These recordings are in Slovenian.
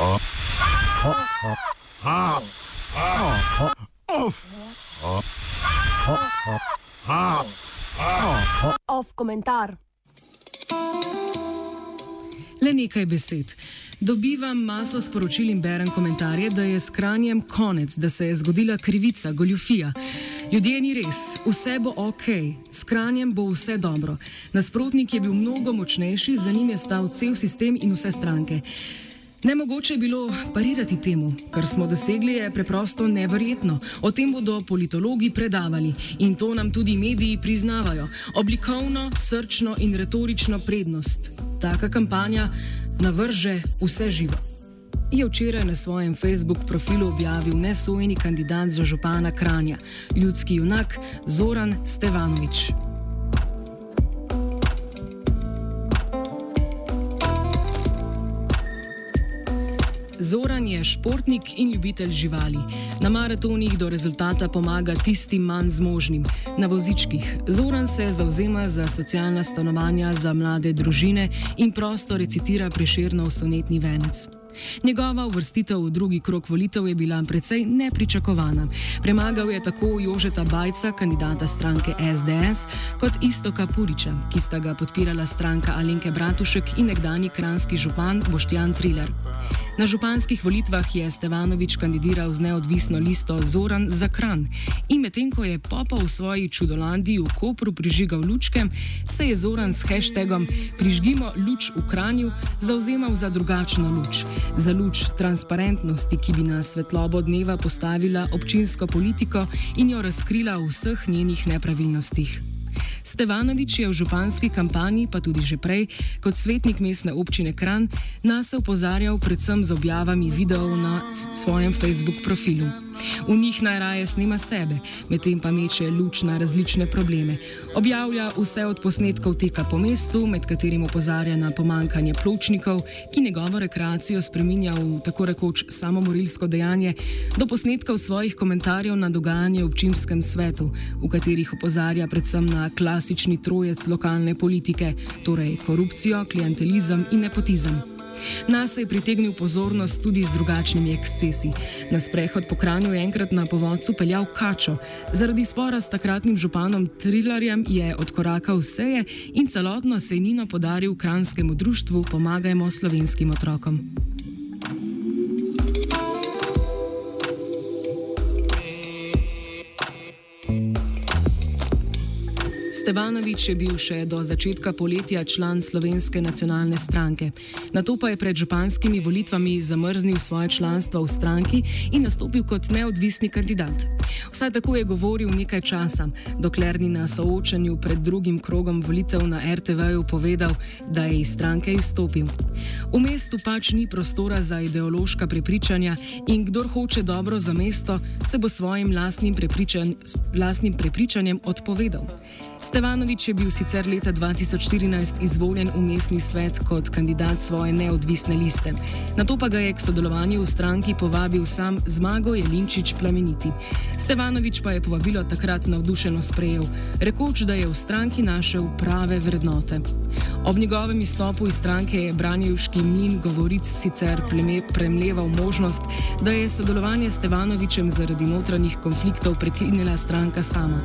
Off komentar. Le nekaj besed. Dobivam maso sporočil in berem komentarje, da je s kranjem konec, da se je zgodila krivica, goljufija. Ljudje ni res, vse bo ok, s kranjem bo vse dobro. Nasprotnik je bil mnogo močnejši, za njim je stal cel sistem in vse stranke. Nemogoče je bilo parirati temu, kar smo dosegli, je preprosto neverjetno. O tem bodo politologi predavali in to nam tudi mediji priznavajo. Oblikovno, srčno in retorično prednost. Taka kampanja navrže vse živo. Je včeraj na svojem Facebook profilu objavil nesojeni kandidat za župana Kranja, ljudski junak Zoran Stevanovič. Zoran je športnik in ljubitelj živali. Na maratonih do rezultata pomaga tistim manj zmožnim. Na vozičkih Zoran se zauzema za socialna stanovanja za mlade družine in prosto recitira preširno sonetni venec. Njegova uvrstitev v drugi krok volitev je bila precej nepričakovana. Premagal je tako Jožeta Bajca, kandidata stranke SDS, kot Istoka Puriča, ki sta ga podpirala stranka Alenke Bratušek in nekdani kranski župan Boštjan Triler. Na županskih volitvah je Stevanovič kandidiral z neodvisno listo Zoran za Kran in medtem ko je Popa v svoji čudolandiji v Kopru prižigal lučke, se je Zoran s hashtagom Prižgimo luč v Kranju zauzemal za drugačno luč, za luč transparentnosti, ki bi na svetlobo dneva postavila občinsko politiko in jo razkrila v vseh njenih nepravilnostih. Stevanovič je v županski kampanji, pa tudi že prej, kot svetnik mestne občine Kran, nas opozarjal predvsem z objavami videov na svojem Facebook profilu. V njih najraje snima sebe, medtem pa meče luč na različne probleme. Objavlja vse od posnetkov teka po mestu, med katerim opozarja na pomankanje pločnikov, ki njegovo rekreacijo spreminja v tako rekoč samomorilsko dejanje, do posnetkov svojih komentarjev na dogajanje v občinskem svetu, v katerih opozarja predvsem na klasični trojec lokalne politike, torej korupcijo, klientelizem in nepotizem. Nas je pritegnil pozornost tudi z drugačnimi ekscesi. Na sprehod po Kranju je enkrat na povodcu peljal kačo. Zaradi spora s takratnim županom Trilarjem je odkorakal vseje in celotno sejnino podaril kranskemu društvu Pomagajmo slovenskim otrokom. Stevanovič je bil še do začetka poletja član Slovenske nacionalne stranke. Na to pa je pred županskimi volitvami zamrznil svoje članstvo v stranki in nastopil kot neodvisni kandidat. Vsaj tako je govoril nekaj časa, dokler ni na soočanju pred drugim krogom volitev na RTV-ju povedal, da je iz stranke izstopil. V mestu pač ni prostora za ideološka prepričanja in kdor hoče dobro za mesto, se bo svojim lastnim, prepričan, lastnim prepričanjem odpovedal. Stevanovič je bil sicer leta 2014 izvoljen v mestni svet kot kandidat svoje neodvisne liste. Na to pa ga je k sodelovanju v stranki povabil sam Zmago Jelinčič Plameniti. Stevanovič pa je povabilo takrat navdušeno sprejel, rekoč, da je v stranki našel prave vrednote. Ob njegovem izstopu iz stranke je Branjevški mlin govoric sicer premleval možnost, da je sodelovanje s Stevanovičem zaradi notranjih konfliktov prekinila stranka sama.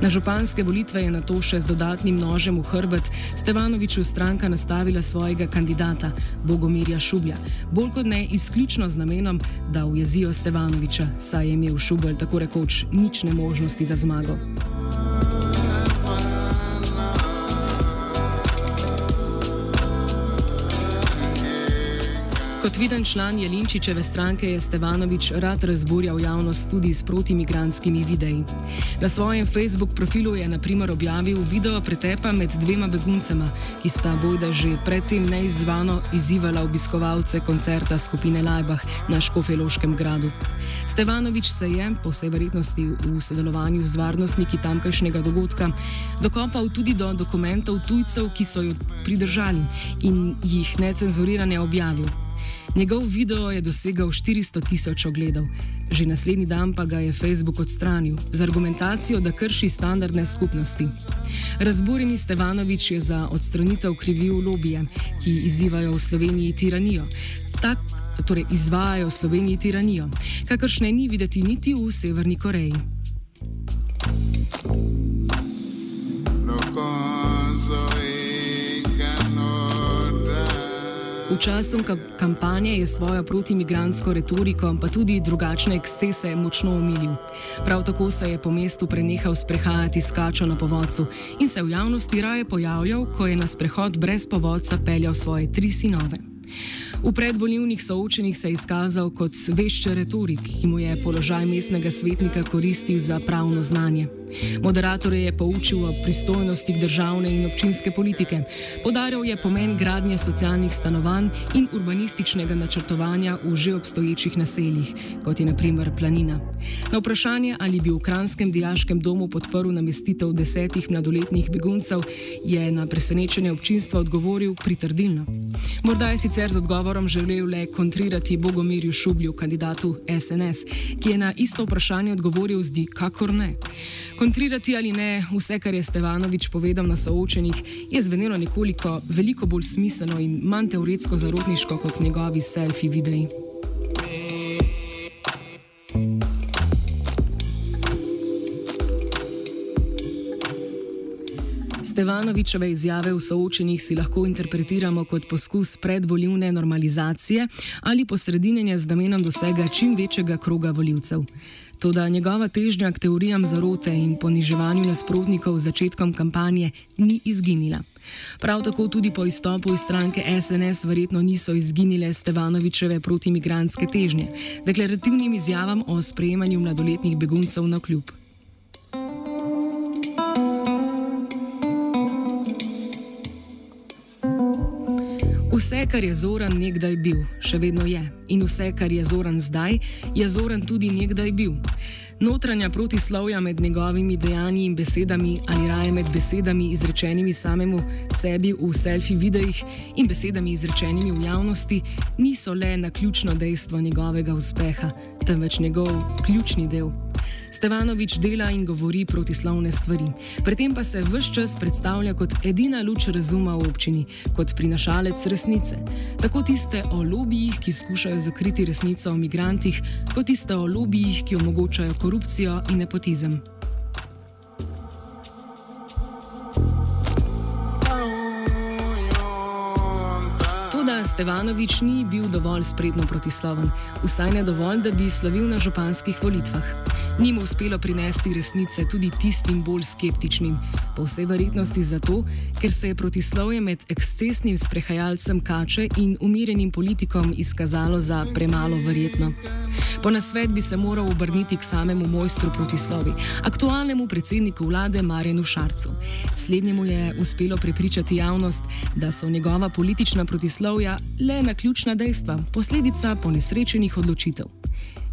Na županske volitve je na to še z dodatnim nožem v hrbet Stevanoviču stranka nastavila svojega kandidata, Bogomirja Šublja, bolj kot ne izključno z namenom, da ujezijo Stevanoviča, saj je imel Šubel tako rekoč nične možnosti za zmago. Kot viden član Jelinčičeve stranke je Stevanovič rad razburjal javnost tudi s protimigranskimi videi. Na svojem Facebook profilu je naprimer objavil video pretepa med dvema beguncema, ki sta bojda že predtem neizvano izzivala obiskovalce koncerta skupine Lajbah na Škofeloškem gradu. Stevanovič se je, po vsej verjetnosti v sodelovanju z varnostniki tamkajšnjega dogodka, dokopal tudi do dokumentov tujcev, ki so jo pridržali in jih necenzurirane objavil. Njegov video je dosegal 400 tisoč ogledov, že naslednji dan pa ga je Facebook odstranil z argumentacijo, da krši standardne skupnosti. Razburjeni Stevanovič je za odstranitev krivil lobije, ki izzivajo v Sloveniji tiranijo. Tak, torej izvajajo v Sloveniji tiranijo, kakršne ni videti niti v Severni Koreji. V času kampanje je svojo protimigransko retoriko, pa tudi drugačne ekscese, močno umilil. Prav tako se je po mestu prenehal sprehajati s kačo na povodcu in se v javnosti raje pojavljal, ko je na sprehod brez povodca peljal svoje tri sinove. V predvoljivnih soočenjih se je izkazal kot vešče retorik, ki mu je položaj mestnega svetnika koristil za pravno znanje. Moderatorje je poučil o pristojnostih državne in občinske politike, podaril je pomen gradnje socialnih stanovanj in urbanističnega načrtovanja v že obstoječih naseljih, kot je naprimer Planina. Na vprašanje, ali bi v Kranskem dijaškem domu podprl namestitev desetih mladoletnih beguncev, je na presenečenje občinstva odgovoril pritrdilno. Morda je sicer z odgovorom želel le kontrirati Bogomirju Šublju, kandidatu SNS, ki je na isto vprašanje odgovoril zdi kakor ne. Kontrirati ali ne, vse, kar je Stevanovič povedal na soočenjih, je zvenelo nekoliko veliko bolj smiselno in manj teoretsko zarotniško kot njegovi selfie videi. Stevanovičeve izjave v soočenjih si lahko interpretiramo kot poskus predvoljivne normalizacije ali posredinjenja z namenom dosega čim večjega kroga voljivcev. Toda njegova težnja k teorijam zarote in poniževanju nasprotnikov z začetkom kampanje ni izginila. Prav tako tudi po izstopu iz stranke SNS verjetno niso izginile Stevanovičeve protimigranske težnje, deklarativnim izjavam o sprejemanju mladoletnih beguncev na kljub. Vse, kar je Zoran nekdaj bil, še vedno je. In vse, kar je Zoran zdaj, je Zoran tudi nekdaj bil. Notranja protislovja med njegovimi dejanji in besedami, ali raje med besedami izrečenimi samemu sebi v selfie videih in besedami izrečenimi v javnosti, niso le na ključno dejstvo njegovega uspeha, temveč njegov ključni del. Stevanovič dela in govori protislovne stvari, pri tem pa se vse čas predstavlja kot edina luč razuma v občini, kot prinašalec resnice. Tako tiste o lobijih, ki skušajo zakriti resnico o migrantih, kot tiste o lobijih, ki omogočajo korupcijo in nepotizem. Stevanovič ni bil dovolj spretno protisloven, vsaj ne dovolj, da bi slavil na županskih volitvah. Ni mu uspelo prinesti resnice tudi tistim bolj skeptičnim, po vsej verjetnosti zato, ker se je protislovje med ekscesnim sprehajalcem Kače in umirjenim politikom izkazalo za premalo verjetno. Po nasvet bi se moral obrniti k samemu mojstru protislovi, aktualnemu predsedniku vlade Marjenu Šarcu. Slednjemu je uspelo prepričati javnost, da so njegova politična protislovja le na ključna dejstva, posledica ponesrečenih odločitev.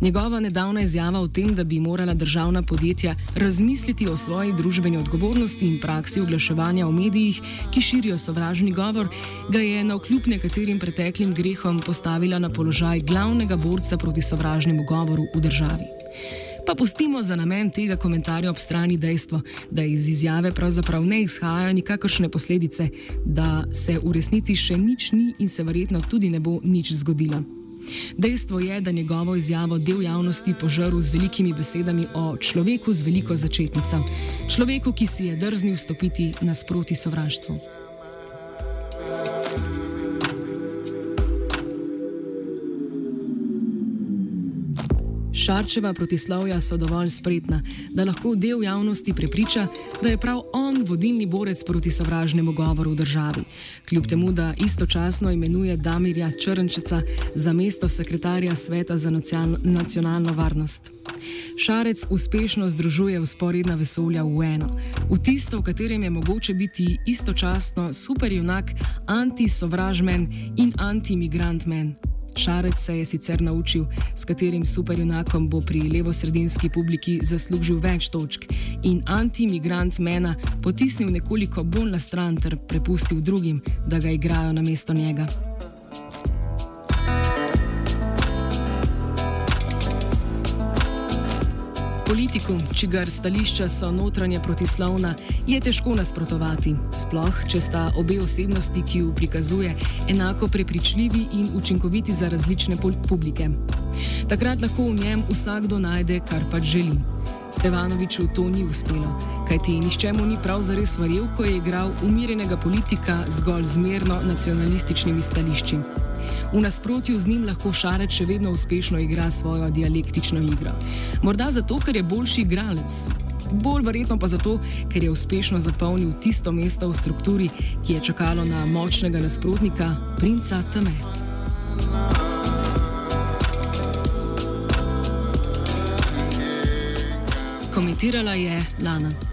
Njegova nedavna izjava o tem, da bi morala državna podjetja razmisliti o svoji družbeni odgovornosti in praksi oglaševanja v medijih, ki širijo sovražni govor, ga je na vkljub nekaterim preteklim grehom postavila na položaj glavnega borca proti sovražnemu govoru v državi. Pa pustimo za namen tega komentarja ob strani dejstvo, da iz izjave pravzaprav ne izhajajo nikakršne posledice, da se v resnici še nič ni in se verjetno tudi ne bo nič zgodilo. Dejstvo je, da njegovo izjavo del javnosti požrl z velikimi besedami o človeku z veliko začetnico, človeku, ki si je drznil stopiti nasproti sovraštvu. Šarčeva protislovja so dovolj spretna, da lahko del javnosti prepriča, da je prav on vodilni borec proti sovražnemu govoru v državi, kljub temu, da istočasno imenuje Damirja Črnčeca za mesto sekretarja Sveta za nacionalno varnost. Šarec uspešno združuje usporedna vesolja v eno, v tisto, v katerem je mogoče biti istočasno superjunak, anti-sovražmen in anti-migrantmen. Šarec se je sicer naučil, s katerim superjunakom bo pri levo-sredinski publiki zaslužil več točk in anti-migrant mena potisnil nekoliko bolj na stran ter prepustil drugim, da ga igrajo na mesto njega. Politiku, čigar stališča so notranje protislovna, je težko nasprotovati, sploh če sta obe osebnosti, ki ju prikazuje, enako prepričljivi in učinkoviti za različne publike. Takrat lahko v njem vsakdo najde, kar pač želi. Stevanoviču to ni uspelo, kajti nišče mu ni prav zares verjel, ko je igral umirjenega politika zgolj zmerno nacionalističnimi stališči. V nasprotju z njim lahko Šarec še vedno uspešno igra svojo dialektično igro. Morda zato, ker je boljši igralec. Bolj verjetno pa zato, ker je uspešno zapolnil tisto mesto v strukturi, ki je čakalo na močnega nasprotnika, princa Tame. Komentirala je Lana.